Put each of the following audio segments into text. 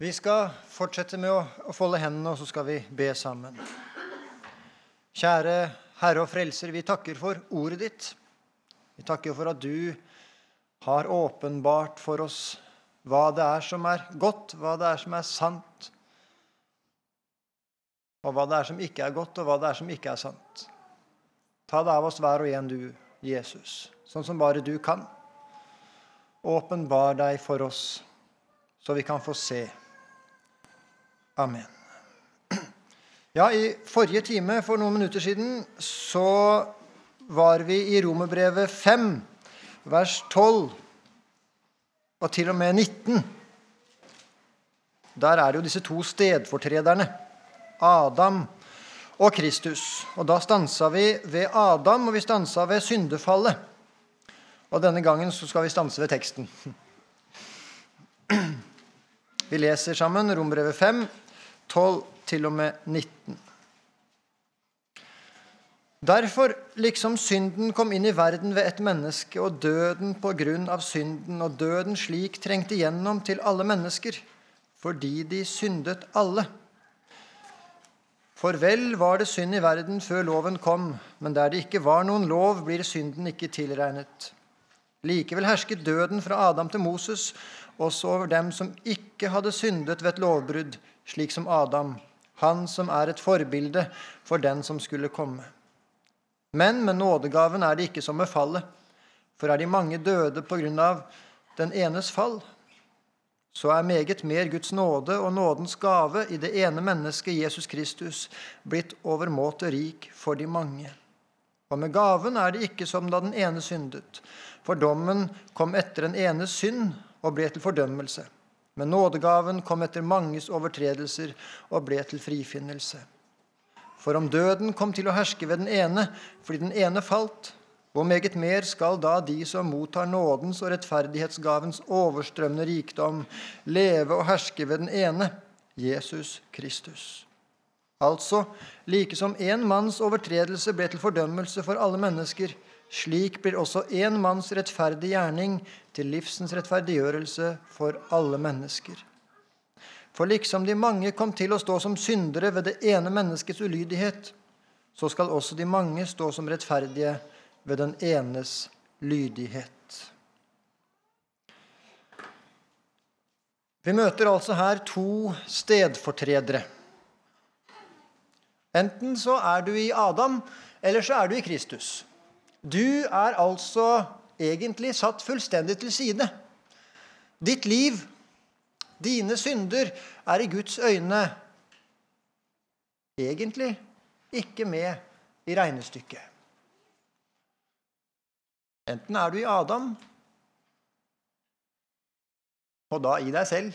Vi skal fortsette med å, folde hendene, og så skal vi be sammen. Kjære Herre og Frelser, vi takker for ordet ditt. Vi takker for at du har åpenbart for oss hva det er som er godt, hva det er som er sant, og hva det er som ikke er godt, og hva det er som ikke er sant. Ta det av oss hver og en, du, Jesus, sånn som bare du kan. Åpenbar deg for oss, så vi kan få se. Amen. Ja, I forrige time, for noen minutter siden, så var vi i Romerbrevet 5, vers 12 og til og med 19. Der er jo disse to stedfortrederne, Adam og Kristus. Og Da stansa vi ved Adam, og vi stansa ved syndefallet. Og denne gangen så skal vi stanse ved teksten. Vi leser sammen Rombrevet 5, 12 til og med 19. Derfor, liksom synden kom inn i verden ved et menneske, og døden på grunn av synden, og døden slik trengte gjennom til alle mennesker, fordi de syndet alle. For vel var det synd i verden før loven kom, men der det ikke var noen lov, blir synden ikke tilregnet. Likevel hersket døden fra Adam til Moses, også over dem som ikke hadde syndet ved et lovbrudd, slik som Adam, han som er et forbilde for den som skulle komme. Men med nådegaven er det ikke som med fallet, for er de mange døde på grunn av den enes fall, så er meget mer Guds nåde og nådens gave i det ene mennesket, Jesus Kristus, blitt overmåte rik for de mange. Og med gaven er det ikke som da den ene syndet, for dommen kom etter den enes synd og ble til fordømmelse. Men nådegaven kom etter manges overtredelser og ble til frifinnelse. For om døden kom til å herske ved den ene fordi den ene falt, hvor meget mer skal da de som mottar nådens og rettferdighetsgavens overstrømmende rikdom, leve og herske ved den ene, Jesus Kristus? Altså, like som én manns overtredelse ble til fordømmelse for alle mennesker, slik blir også én manns rettferdig gjerning til livsens rettferdiggjørelse for alle mennesker. For liksom de mange kom til å stå som syndere ved det ene menneskets ulydighet, så skal også de mange stå som rettferdige ved den enes lydighet. Vi møter altså her to stedfortredere. Enten så er du i Adam, eller så er du i Kristus. Du er altså egentlig satt fullstendig til side. Ditt liv, dine synder, er i Guds øyne egentlig ikke med i regnestykket. Enten er du i Adam, og da i deg selv,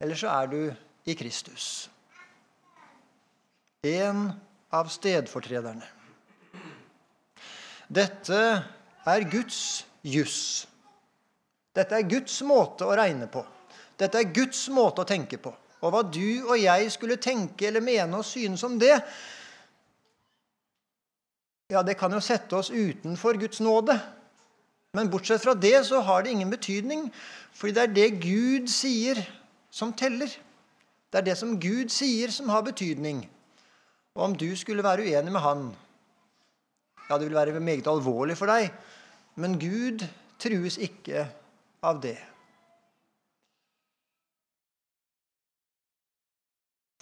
eller så er du i Kristus. En av stedfortrederne. Dette er Guds juss. Dette er Guds måte å regne på. Dette er Guds måte å tenke på. Og hva du og jeg skulle tenke eller mene og synes om det, ja, det kan jo sette oss utenfor Guds nåde. Men bortsett fra det så har det ingen betydning, fordi det er det Gud sier, som teller. Det er det som Gud sier, som har betydning. Og om du skulle være uenig med Han, ja, det vil være meget alvorlig for deg. Men Gud trues ikke av det.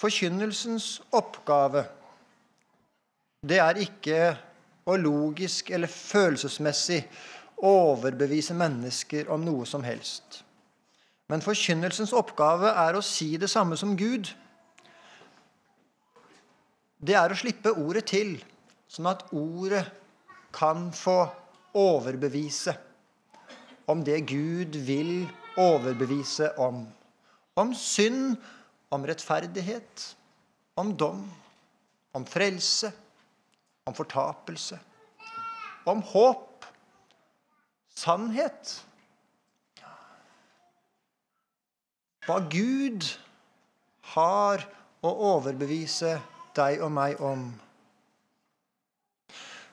Forkynnelsens oppgave det er ikke å logisk eller følelsesmessig overbevise mennesker om noe som helst. Men forkynnelsens oppgave er å si det samme som Gud. Det er å slippe ordet til Sånn at ordet kan få overbevise om det Gud vil overbevise om. Om synd, om rettferdighet, om dom, om frelse, om fortapelse, om håp, sannhet. Hva Gud har å overbevise deg og meg om.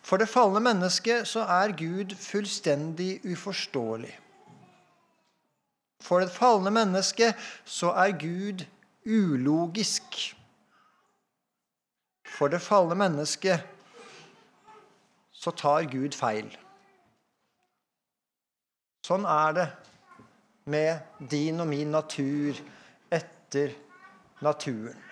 For det falne mennesket så er Gud fullstendig uforståelig. For det falne mennesket så er Gud ulogisk. For det falne mennesket så tar Gud feil. Sånn er det med din og min natur etter naturen.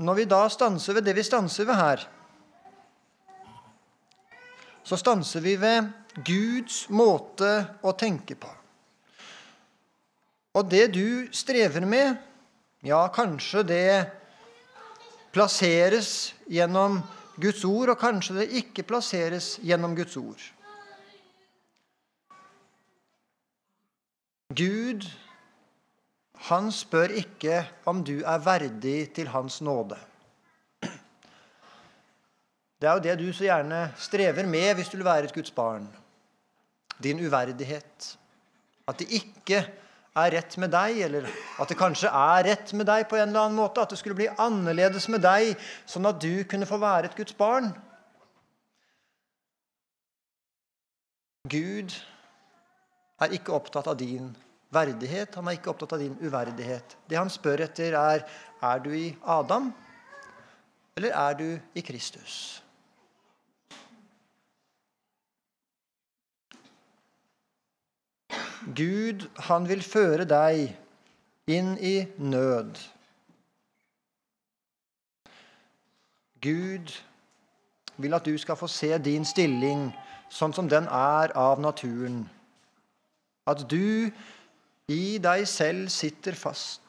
Når vi da stanser ved det vi stanser ved her, så stanser vi ved Guds måte å tenke på. Og det du strever med, ja, kanskje det plasseres gjennom Guds ord, og kanskje det ikke plasseres gjennom Guds ord. Gud, han spør ikke om du er verdig til hans nåde. Det er jo det du så gjerne strever med hvis du vil være et Guds barn. Din uverdighet. At det ikke er rett med deg, eller at det kanskje er rett med deg på en eller annen måte. At det skulle bli annerledes med deg, sånn at du kunne få være et Guds barn. Gud er ikke opptatt av din verdighet. Han er ikke opptatt av din uverdighet. Det han spør etter, er er du i Adam, eller er du i Kristus? Gud, han vil føre deg inn i nød. Gud vil at du skal få se din stilling sånn som den er av naturen. At du i deg selv sitter fast.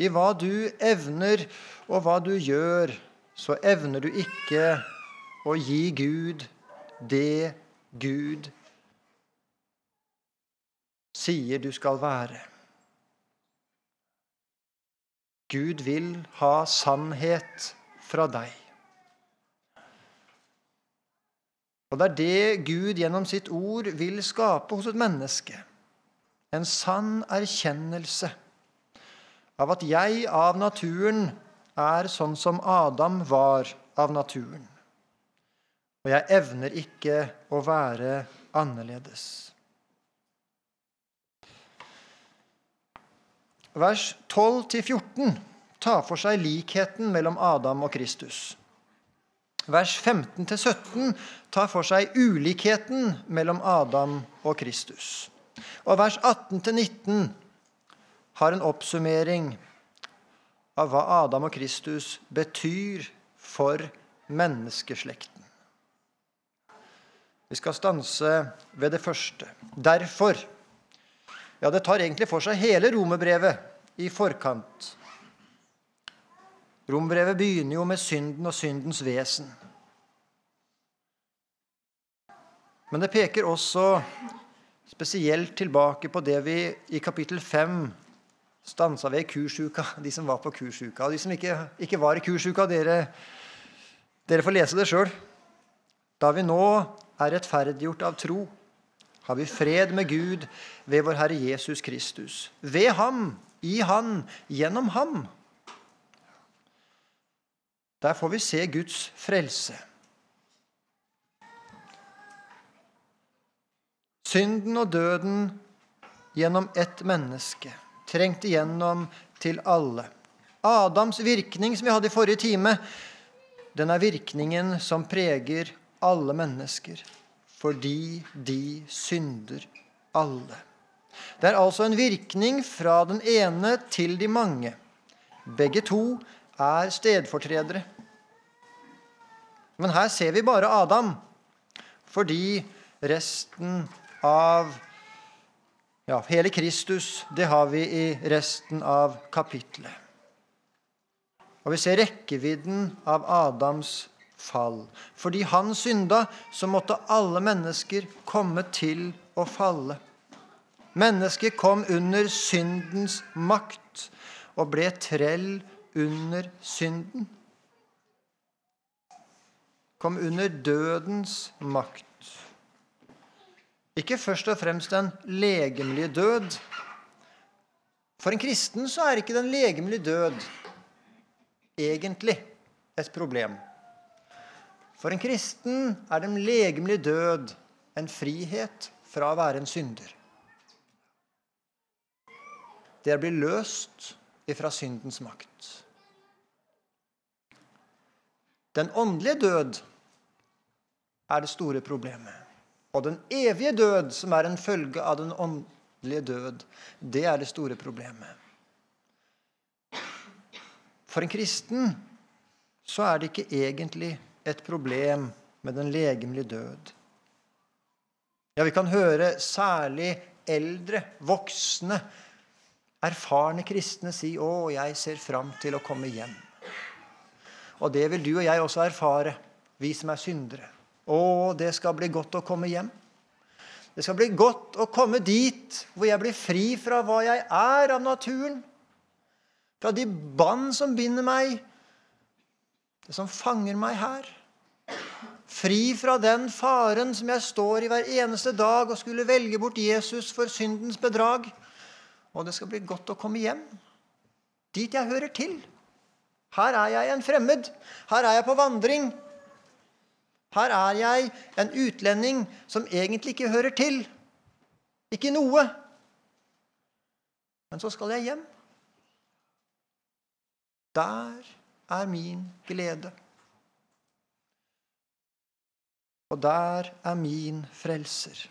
I hva du evner og hva du gjør, så evner du ikke å gi Gud det Gud sier du skal være. Gud vil ha sannhet fra deg. Og det er det Gud gjennom sitt ord vil skape hos et menneske. En sann erkjennelse av at jeg av naturen er sånn som Adam var av naturen og jeg evner ikke å være annerledes. Vers 12-14 tar for seg likheten mellom Adam og Kristus. Vers 15-17 tar for seg ulikheten mellom Adam og Kristus. Og vers 18-19 har en oppsummering av hva Adam og Kristus betyr for menneskeslekten. Vi skal stanse ved det første. Derfor Ja, det tar egentlig for seg hele romerbrevet i forkant. Romerbrevet begynner jo med synden og syndens vesen. Men det peker også spesielt tilbake på det vi i kapittel 5 stansa ved i kursuka, de som var på kursuka. Og de som ikke, ikke var i kursuka, dere, dere får lese det sjøl. Da vi nå er rettferdiggjort av tro, har vi fred med Gud ved vår Herre Jesus Kristus. Ved ham, i Han, gjennom ham. Der får vi se Guds frelse. Synden og døden gjennom ett menneske trengt igjennom til alle. Adams virkning, som vi hadde i forrige time, den er virkningen som preger alle mennesker, fordi de synder alle. Det er altså en virkning fra den ene til de mange. Begge to er stedfortredere. Men her ser vi bare Adam, fordi resten av ja, hele Kristus, det har vi i resten av kapitlet. Og vi ser rekkevidden av Adams fall. Fordi han synda, så måtte alle mennesker komme til å falle. Mennesket kom under syndens makt og ble trell under synden. Kom under dødens makt. Ikke først og fremst den legemlige død. For en kristen så er ikke den legemlige død egentlig et problem. For en kristen er den legemlige død en frihet fra å være en synder. Det er å bli løst ifra syndens makt. Den åndelige død er det store problemet. Og den evige død, som er en følge av den åndelige død, det er det store problemet. For en kristen så er det ikke egentlig et problem med den legemlige død. Ja, vi kan høre særlig eldre, voksne, erfarne kristne si 'Å, jeg ser fram til å komme hjem'. Og det vil du og jeg også erfare, vi som er syndere. Å, det skal bli godt å komme hjem. Det skal bli godt å komme dit hvor jeg blir fri fra hva jeg er av naturen. Fra de bånd som binder meg, det som fanger meg her. Fri fra den faren som jeg står i hver eneste dag og skulle velge bort Jesus for syndens bedrag. Og det skal bli godt å komme hjem. Dit jeg hører til. Her er jeg en fremmed. Her er jeg på vandring. Her er jeg en utlending som egentlig ikke hører til. Ikke noe. Men så skal jeg hjem. Der er min glede. Og der er min frelser.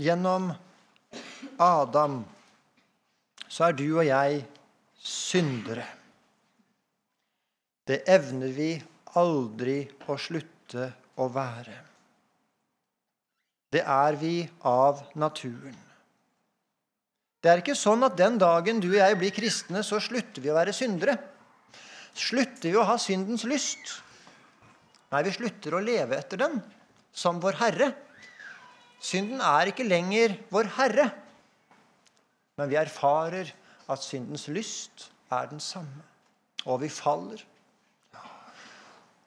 Gjennom Adam så er du og jeg syndere. Det evner vi aldri å slutte å være. Det er vi av naturen. Det er ikke sånn at den dagen du og jeg blir kristne, så slutter vi å være syndere slutter vi å ha syndens lyst. Nei, vi slutter å leve etter den som vår Herre. Synden er ikke lenger vår Herre, men vi erfarer at syndens lyst er den samme. Og vi faller.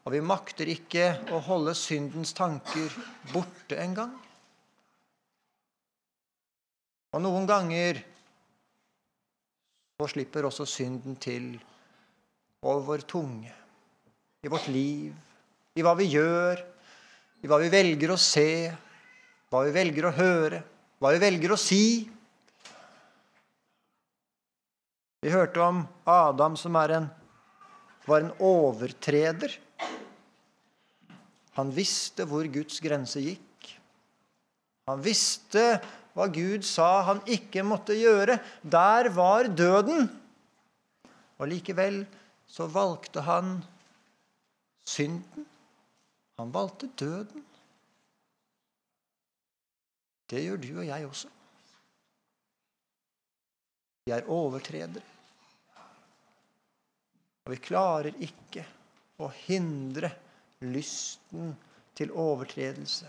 Og vi makter ikke å holde syndens tanker borte engang. Og noen ganger så slipper også synden til over vår tunge, i vårt liv, i hva vi gjør, i hva vi velger å se, hva vi velger å høre, hva vi velger å si. Vi hørte om Adam som en, var en overtreder. Han visste hvor Guds grense gikk. Han visste hva Gud sa han ikke måtte gjøre. Der var døden. Og likevel så valgte han synden. Han valgte døden. Det gjør du og jeg også. Vi er overtredere. Og vi klarer ikke å hindre lysten til overtredelse.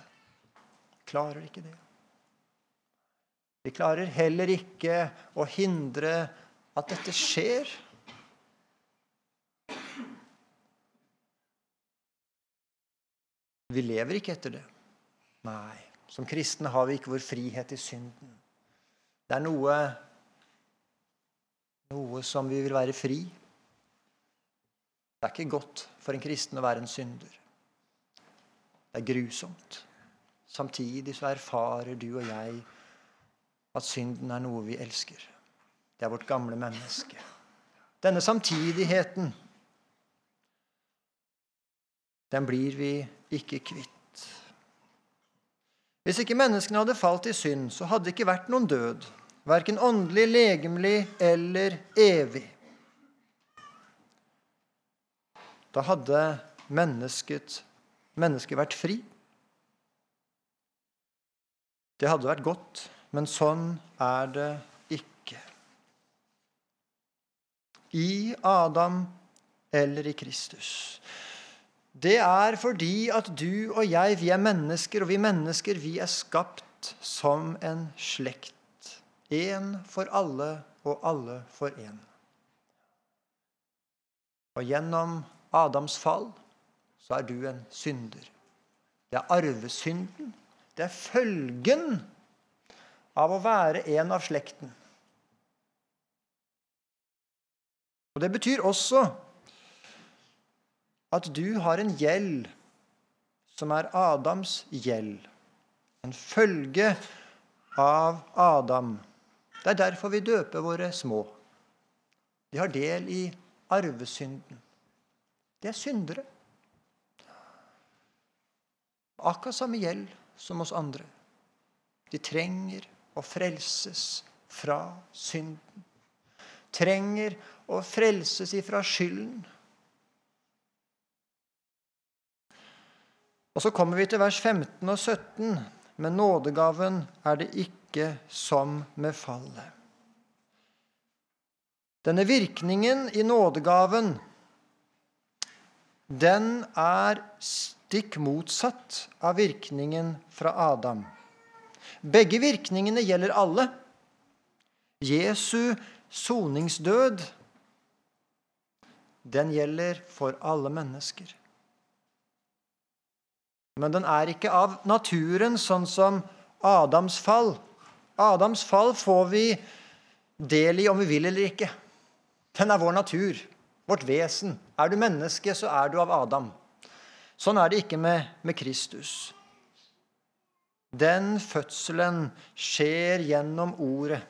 Vi klarer ikke det. Vi klarer heller ikke å hindre at dette skjer. Vi lever ikke etter det. Nei. Som kristne har vi ikke vår frihet i synden. Det er noe, noe som vi vil være fri. Det er ikke godt for en kristen å være en synder. Det er grusomt. Samtidig så erfarer du og jeg at synden er noe vi elsker. Det er vårt gamle menneske. Denne samtidigheten den blir vi ikke kvitt. Hvis ikke menneskene hadde falt i synd, så hadde det ikke vært noen død, verken åndelig, legemlig eller evig. Da hadde mennesket, mennesket vært fri. Det hadde vært godt, men sånn er det ikke. I Adam eller i Kristus. Det er fordi at du og jeg, vi er mennesker, og vi mennesker, vi er skapt som en slekt. Én for alle og alle for én. Og gjennom Adams fall så er du en synder. Det er arvesynden. Det er følgen av å være en av slekten. Og Det betyr også at du har en gjeld som er Adams gjeld. En følge av Adam. Det er derfor vi døper våre små. De har del i arvesynden. De er syndere. Akkurat samme gjeld som oss andre. De trenger å frelses fra synden. Trenger å frelses ifra skylden. Og Så kommer vi til vers 15 og 17. Men nådegaven er det ikke som med fallet. Denne virkningen i nådegaven, den er stikk motsatt av virkningen fra Adam. Begge virkningene gjelder alle. Jesu soningsdød, den gjelder for alle mennesker. Men den er ikke av naturen, sånn som Adams fall. Adams fall får vi del i om vi vil eller ikke. Den er vår natur, vårt vesen. Er du menneske, så er du av Adam. Sånn er det ikke med, med Kristus. Den fødselen skjer gjennom Ordet.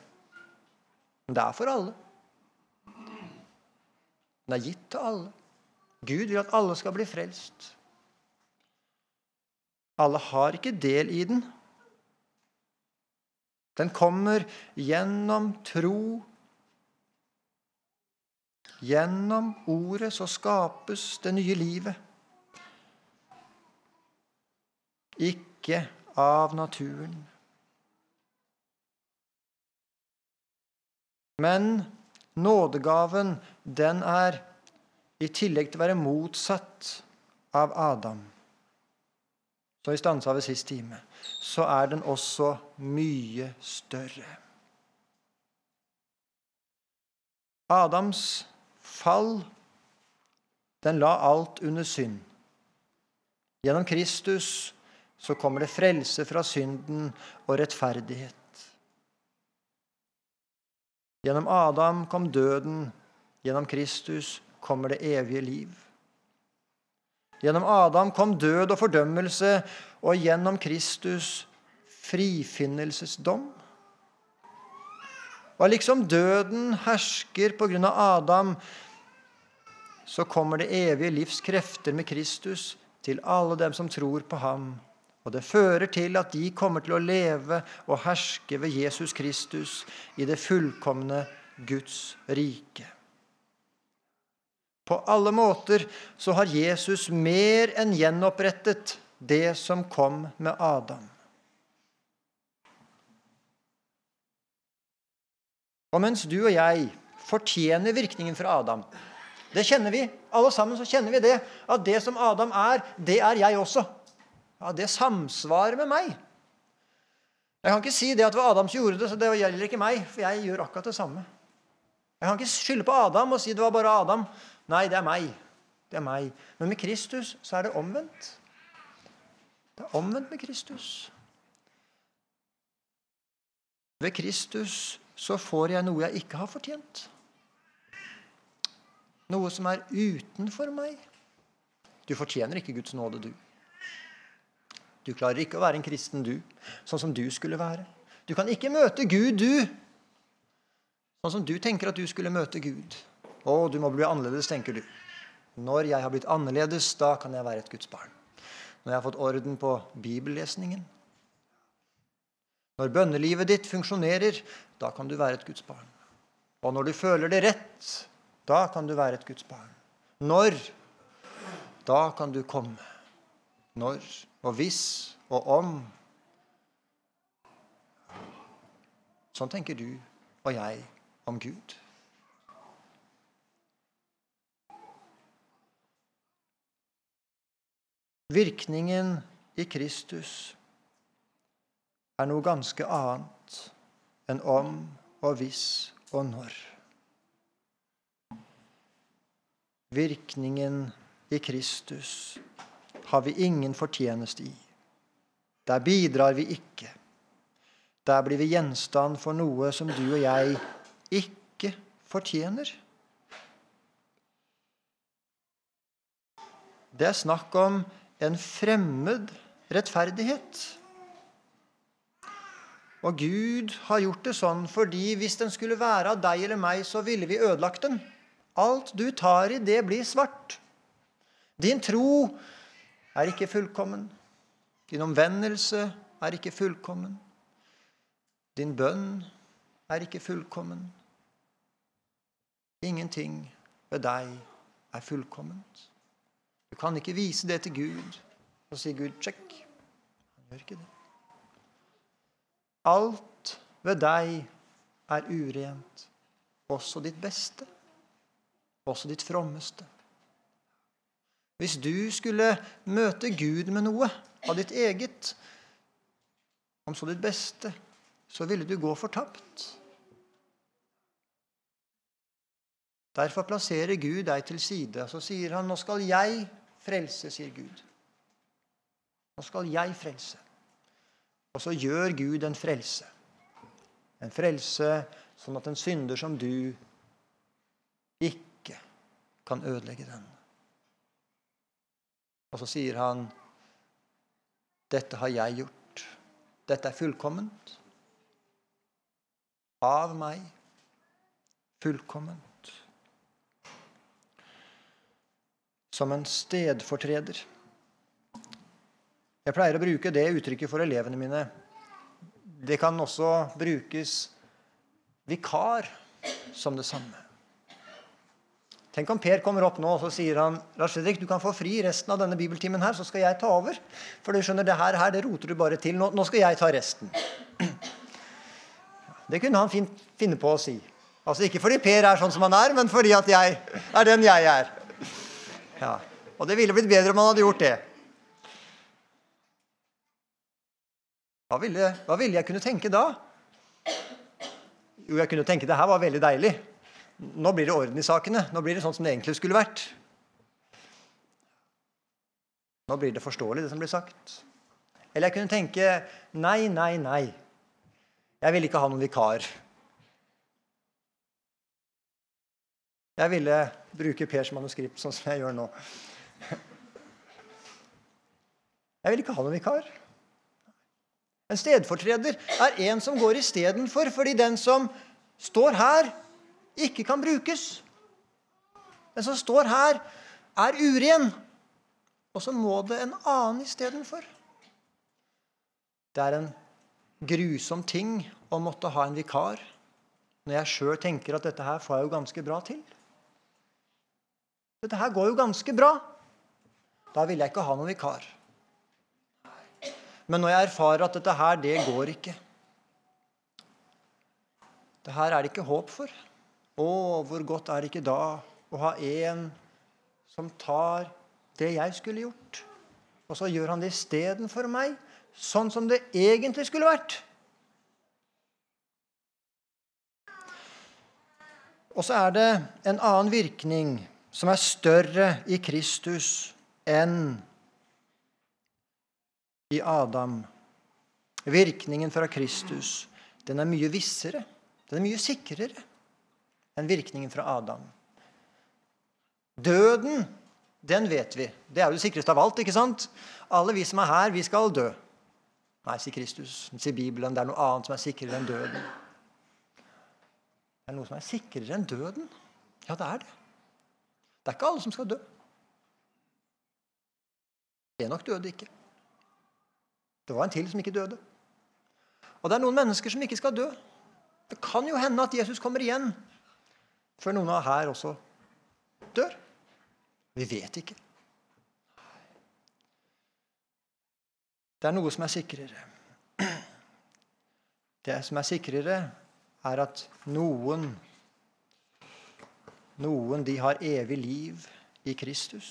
Men det er for alle. Den er gitt til alle. Gud vil at alle skal bli frelst. Alle har ikke del i den. Den kommer gjennom tro. Gjennom ordet så skapes det nye livet. Ikke av naturen. Men nådegaven, den er i tillegg til å være motsatt av Adam som vi stansa ved sist time, så er den også mye større. Adams fall, den la alt under synd. Gjennom Kristus så kommer det frelse fra synden og rettferdighet. Gjennom Adam kom døden, gjennom Kristus kommer det evige liv. Gjennom Adam kom død og fordømmelse, og gjennom Kristus frifinnelsesdom. Og liksom døden hersker på grunn av Adam, så kommer det evige livs krefter med Kristus til alle dem som tror på ham. Og det fører til at de kommer til å leve og herske ved Jesus Kristus i det fullkomne Guds rike. På alle måter så har Jesus mer enn gjenopprettet det som kom med Adam. Og mens du og jeg fortjener virkningen fra Adam Det kjenner vi. Alle sammen så kjenner vi det. At det som Adam er, det er jeg også. Ja, Det samsvarer med meg. Jeg kan ikke si det at det var Adam som gjorde det, så det gjelder ikke meg. For jeg gjør akkurat det samme. Jeg kan ikke skylde på Adam og si det var bare Adam. Nei, det er meg. Det er meg. Men med Kristus så er det omvendt. Det er omvendt med Kristus. Ved Kristus så får jeg noe jeg ikke har fortjent. Noe som er utenfor meg. Du fortjener ikke Guds nåde, du. Du klarer ikke å være en kristen, du, sånn som du skulle være. Du kan ikke møte Gud, du, sånn som du tenker at du skulle møte Gud. Å, du må bli annerledes, tenker du. Når jeg har blitt annerledes, da kan jeg være et Guds barn. Når jeg har fått orden på bibellesningen. Når bønnelivet ditt funksjonerer, da kan du være et Guds barn. Og når du føler det rett, da kan du være et Guds barn. Når? Da kan du komme. Når og hvis og om. Sånn tenker du og jeg om Gud. Virkningen i Kristus er noe ganske annet enn om og hvis og når. virkningen i Kristus har vi ingen fortjeneste i. Der bidrar vi ikke. Der blir vi gjenstand for noe som du og jeg ikke fortjener. Det er snakk om en fremmed rettferdighet. Og Gud har gjort det sånn fordi hvis den skulle være av deg eller meg, så ville vi ødelagt den. Alt du tar i, det blir svart. Din tro er ikke fullkommen. Din omvendelse er ikke fullkommen. Din bønn er ikke fullkommen. Ingenting ved deg er fullkomment. Du kan ikke vise det til Gud og si 'Gud, sjekk'. Han gjør ikke det. Alt ved deg er urent, også ditt beste, også ditt frommeste. Hvis du skulle møte Gud med noe av ditt eget, om så ditt beste, så ville du gå fortapt. Derfor plasserer Gud deg til side. Så sier han, 'Nå skal jeg frelse', sier Gud. Nå skal jeg frelse. Og så gjør Gud en frelse. En frelse sånn at en synder som du ikke kan ødelegge den. Og så sier han, 'Dette har jeg gjort. Dette er fullkomment. Av meg. Fullkomment.' Som en stedfortreder. Jeg pleier å bruke det uttrykket for elevene mine. Det kan også brukes vikar som det samme. Tenk om Per kommer opp nå og så sier han, Lars Fredrik, du kan få fri resten av denne bibeltimen, her, så skal jeg ta over. For du skjønner, det her, her det roter du bare til. Nå, nå, skal jeg ta resten. Det kunne han finne på å si. Altså Ikke fordi Per er sånn som han er, men fordi at jeg er den jeg er. Ja. Og det ville blitt bedre om han hadde gjort det. Hva ville, hva ville, jeg kunne tenke da? Jo, jeg kunne tenke det her var veldig deilig. Nå blir det orden i sakene. Nå blir det sånn som det egentlig skulle vært. Nå blir det forståelig, det som blir sagt. Eller jeg kunne tenke nei, nei, nei. Jeg vil ikke ha noen vikar. Jeg ville bruke Pers manuskript sånn som jeg gjør nå. Jeg vil ikke ha noen vikar. En stedfortreder er en som går istedenfor, fordi den som står her, ikke kan brukes. Den som står her, er uren. Og så må det en annen istedenfor. Det er en grusom ting å måtte ha en vikar når jeg sjøl tenker at dette her får jeg jo ganske bra til. Dette her går jo ganske bra. Da vil jeg ikke ha noen vikar. Men når jeg erfarer at dette her, det går ikke Det her er det ikke håp for. Å, hvor godt er det ikke da å ha en som tar det jeg skulle gjort, og så gjør han det istedenfor meg, sånn som det egentlig skulle vært. Og så er det en annen virkning som er større i Kristus enn i Adam. Virkningen fra Kristus den er mye vissere, den er mye sikrere enn virkningen fra Adam. Døden, den vet vi. Det er jo det sikreste av alt. ikke sant? Alle vi som er her, vi skal dø. Nei, sier Kristus, sier Bibelen. Det er noe annet som er sikrere enn døden. Det er noe som er sikrere enn døden. Ja, det er det. Det er ikke alle som skal dø. Enok døde ikke. Det var en til som ikke døde. Og det er noen mennesker som ikke skal dø. Det kan jo hende at Jesus kommer igjen før noen av her også dør. Vi vet ikke. Det er noe som er sikrere. Det som er sikrere, er at noen Noen de har evig liv i Kristus.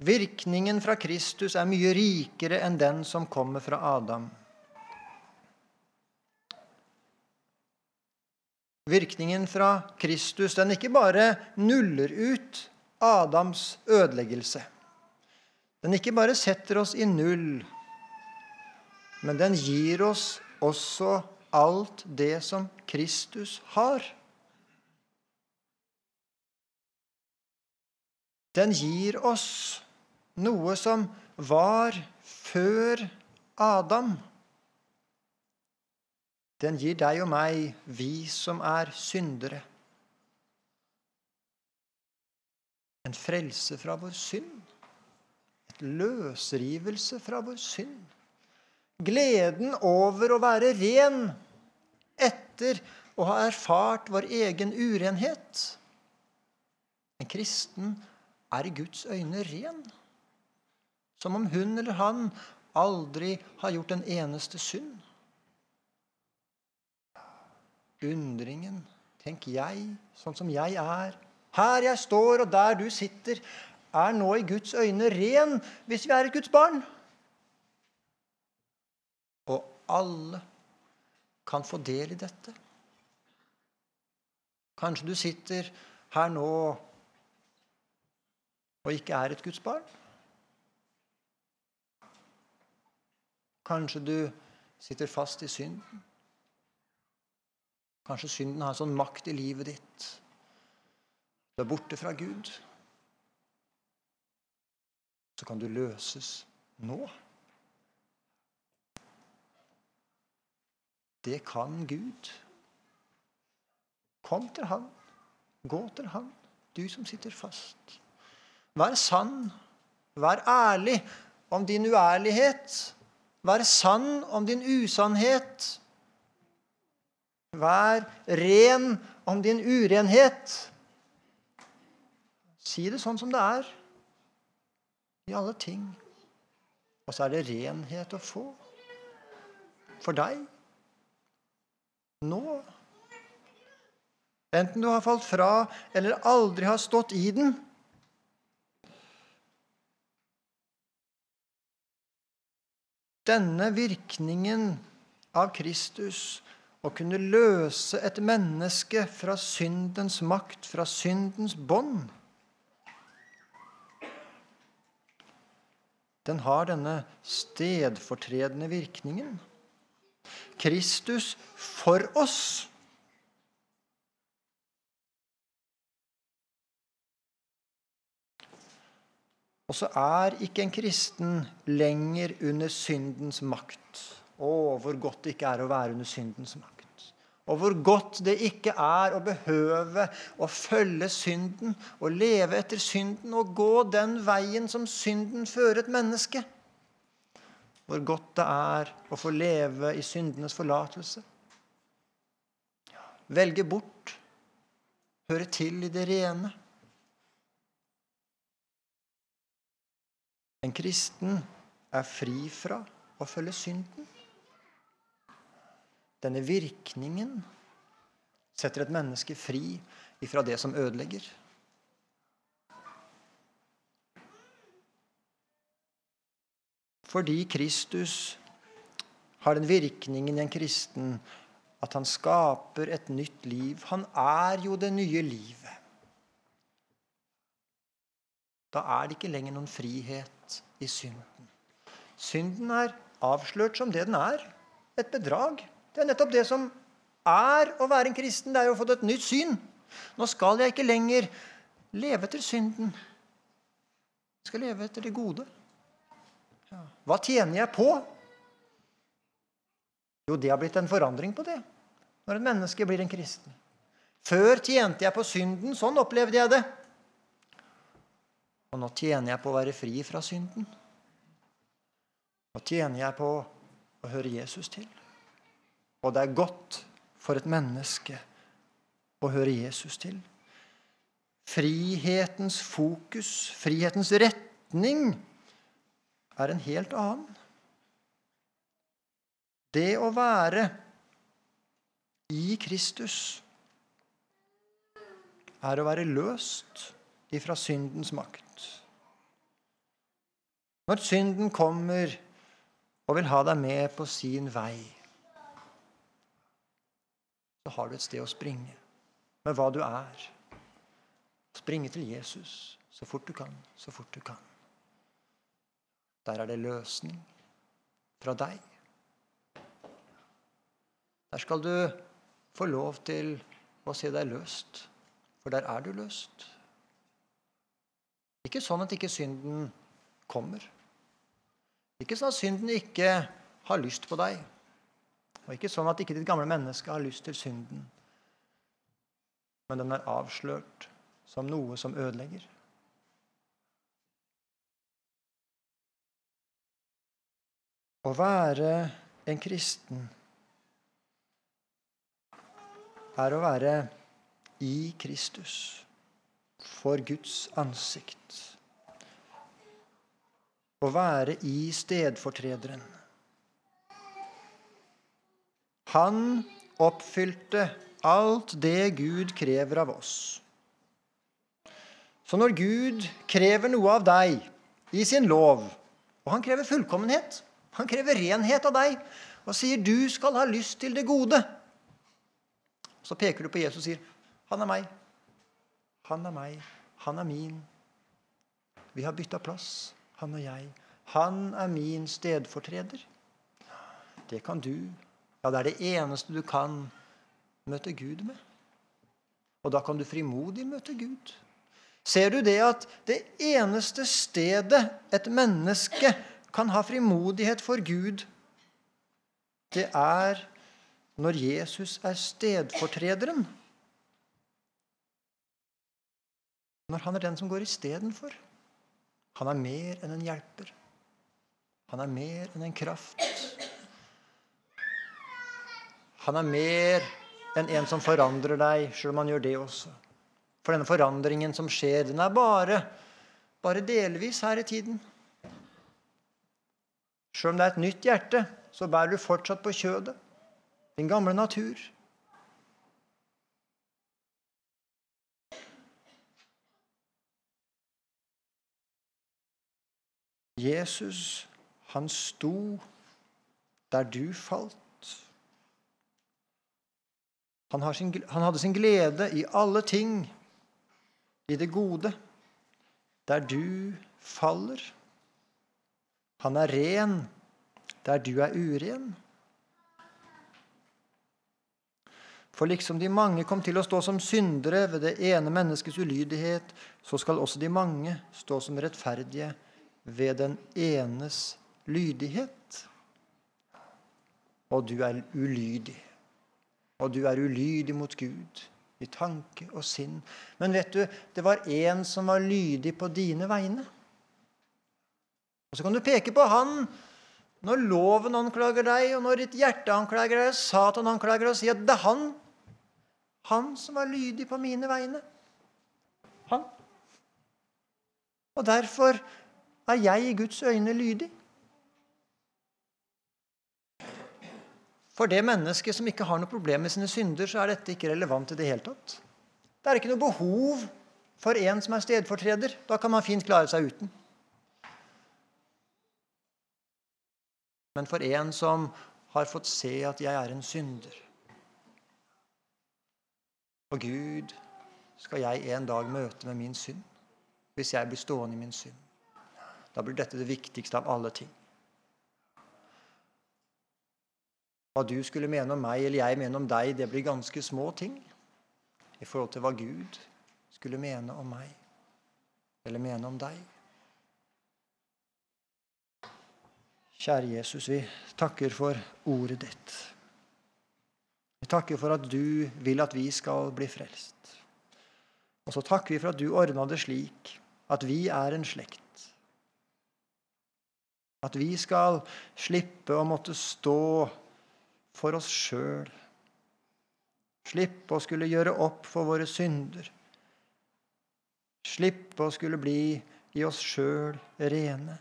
Virkningen fra Kristus er mye rikere enn den som kommer fra Adam. Virkningen fra Kristus den ikke bare nuller ut Adams ødeleggelse. Den ikke bare setter oss i null, men den gir oss også alt det som Kristus har. Den gir oss noe som var før Adam. Den gir deg og meg, vi som er syndere. En frelse fra vår synd. Et løsrivelse fra vår synd. Gleden over å være ren etter å ha erfart vår egen urenhet. En kristen er i Guds øyne ren. Som om hun eller han aldri har gjort en eneste synd. Undringen, tenk jeg, sånn som jeg er, her jeg står og der du sitter, er nå i Guds øyne ren hvis vi er et Guds barn. Og alle kan få del i dette. Kanskje du sitter her nå og ikke er et Guds barn? Kanskje du sitter fast i synden? Kanskje synden har sånn makt i livet ditt. Du er borte fra Gud. Så kan du løses nå. Det kan Gud. Kom til Han. Gå til Han, du som sitter fast. Vær sann. Vær ærlig om din uærlighet. Vær sann om din usannhet. Vær ren om din urenhet. Si det sånn som det er i alle ting. Og så er det renhet å få for deg nå. Enten du har falt fra eller aldri har stått i den. Denne virkningen av Kristus å kunne løse et menneske fra syndens makt, fra syndens bånd. Den har denne stedfortredende virkningen. Kristus for oss. Og så er ikke en kristen lenger under syndens makt. Å, hvor godt det ikke er å være under syndens makt. Og hvor godt det ikke er å behøve å følge synden og leve etter synden og gå den veien som synden fører et menneske. Hvor godt det er å få leve i syndenes forlatelse. Velge bort, høre til i det rene. En kristen er fri fra å følge synden. Denne virkningen setter et menneske fri ifra det som ødelegger. Fordi Kristus har den virkningen i en kristen at han skaper et nytt liv. Han er jo det nye livet. Da er det ikke lenger noen frihet i synden. Synden er avslørt som det den er et bedrag. Det er nettopp det som er å være en kristen. Det er jo å få et nytt syn. Nå skal jeg ikke lenger leve etter synden. Jeg skal leve etter det gode. Hva tjener jeg på? Jo, det har blitt en forandring på det når et menneske blir en kristen. Før tjente jeg på synden. Sånn opplevde jeg det. Og nå tjener jeg på å være fri fra synden. Nå tjener jeg på å høre Jesus til. Og det er godt for et menneske å høre Jesus til. Frihetens fokus, frihetens retning, er en helt annen. Det å være i Kristus er å være løst ifra syndens makt. Når synden kommer og vil ha deg med på sin vei, så har du et sted å springe med hva du er. Springe til Jesus så fort du kan, så fort du kan. Der er det løsning fra deg. Der skal du få lov til å se deg løst, for der er du løst. Ikke sånn at ikke synden kommer. Ikke sånn at synden ikke har lyst på deg. Og ikke sånn at ikke ditt gamle menneske har lyst til synden. Men den er avslørt som noe som ødelegger. Å være en kristen er å være i Kristus for Guds ansikt. Å være i stedfortrederen. Han oppfylte alt det Gud krever av oss. Så når Gud krever noe av deg i sin lov, og han krever fullkommenhet han krever renhet av deg og sier 'du skal ha lyst til det gode'. Så peker du på Jesus og sier 'han er meg'. Han er meg. Han er min. Vi har bytta plass, han og jeg. Han er min stedfortreder. Det kan du. Ja, det er det eneste du kan møte Gud med. Og da kan du frimodig møte Gud. Ser du det at det eneste stedet et menneske kan ha frimodighet for Gud, det er når Jesus er stedfortrederen. Når han er den som går istedenfor. Han er mer enn en hjelper. Han er mer enn en kraft. Han er mer enn en som forandrer deg, sjøl om han gjør det også. For denne forandringen som skjer, den er bare, bare delvis her i tiden. Sjøl om det er et nytt hjerte, så bærer du fortsatt på kjødet. Din gamle natur. Jesus, han sto der du falt. Han, sin, han, hadde sin glede i alle ting, i det gode, der du faller. Han er ren der du er uren. For liksom de mange kom til å stå som syndere ved det ene menneskets ulydighet, så skal også de mange stå som rettferdige ved den enes lydighet. Og du er ulydig. Og du er ulydig mot Gud i tanke og sinn. Men vet du, det var en som var lydig på dine vegne. Og Så kan du peke på han når loven anklager deg, og når ditt hjerte anklager deg, Satan anklager deg, og si at det er han han som var lydig på mine vegne. Han. Og derfor er jeg i Guds øyne lydig. For det mennesket som ikke har noe problem med sine synder, så er dette ikke relevant i det hele tatt. Det er ikke noe behov for en som er stedfortreder. Da kan man fint klare seg uten. men for en som har fått se at jeg er en synder. Og Gud skal jeg en dag møte med min synd, hvis jeg blir stående i min synd. Da blir dette det viktigste av alle ting. Hva du skulle mene om meg eller jeg mene om deg, det blir ganske små ting i forhold til hva Gud skulle mene om meg eller mene om deg. Kjære Jesus, vi takker for ordet ditt. Vi takker for at du vil at vi skal bli frelst. Og så takker vi for at du ordna det slik at vi er en slekt. At vi skal slippe å måtte stå for oss sjøl. Slippe å skulle gjøre opp for våre synder. Slippe å skulle bli i oss sjøl rene.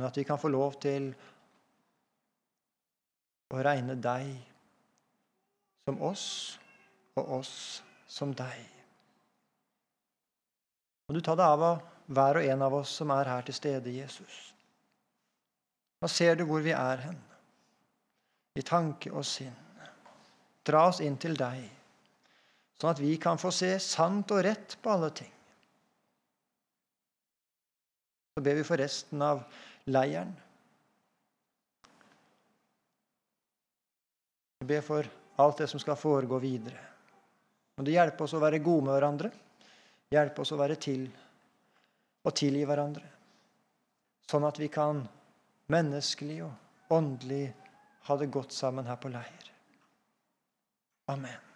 men at vi kan få lov til å regne deg som oss og oss som deg. Må du ta deg av hver og en av oss som er her til stede, Jesus. Nå ser du hvor vi er hen, i tanke og sinn. Dra oss inn til deg, sånn at vi kan få se sant og rett på alle ting. Så ber vi for resten av leiren. Vi ber for alt det som skal foregå videre. Må du hjelpe oss å være gode med hverandre, Hjelpe oss å være til og tilgi hverandre, sånn at vi kan menneskelig og åndelig ha det godt sammen her på leir. Amen.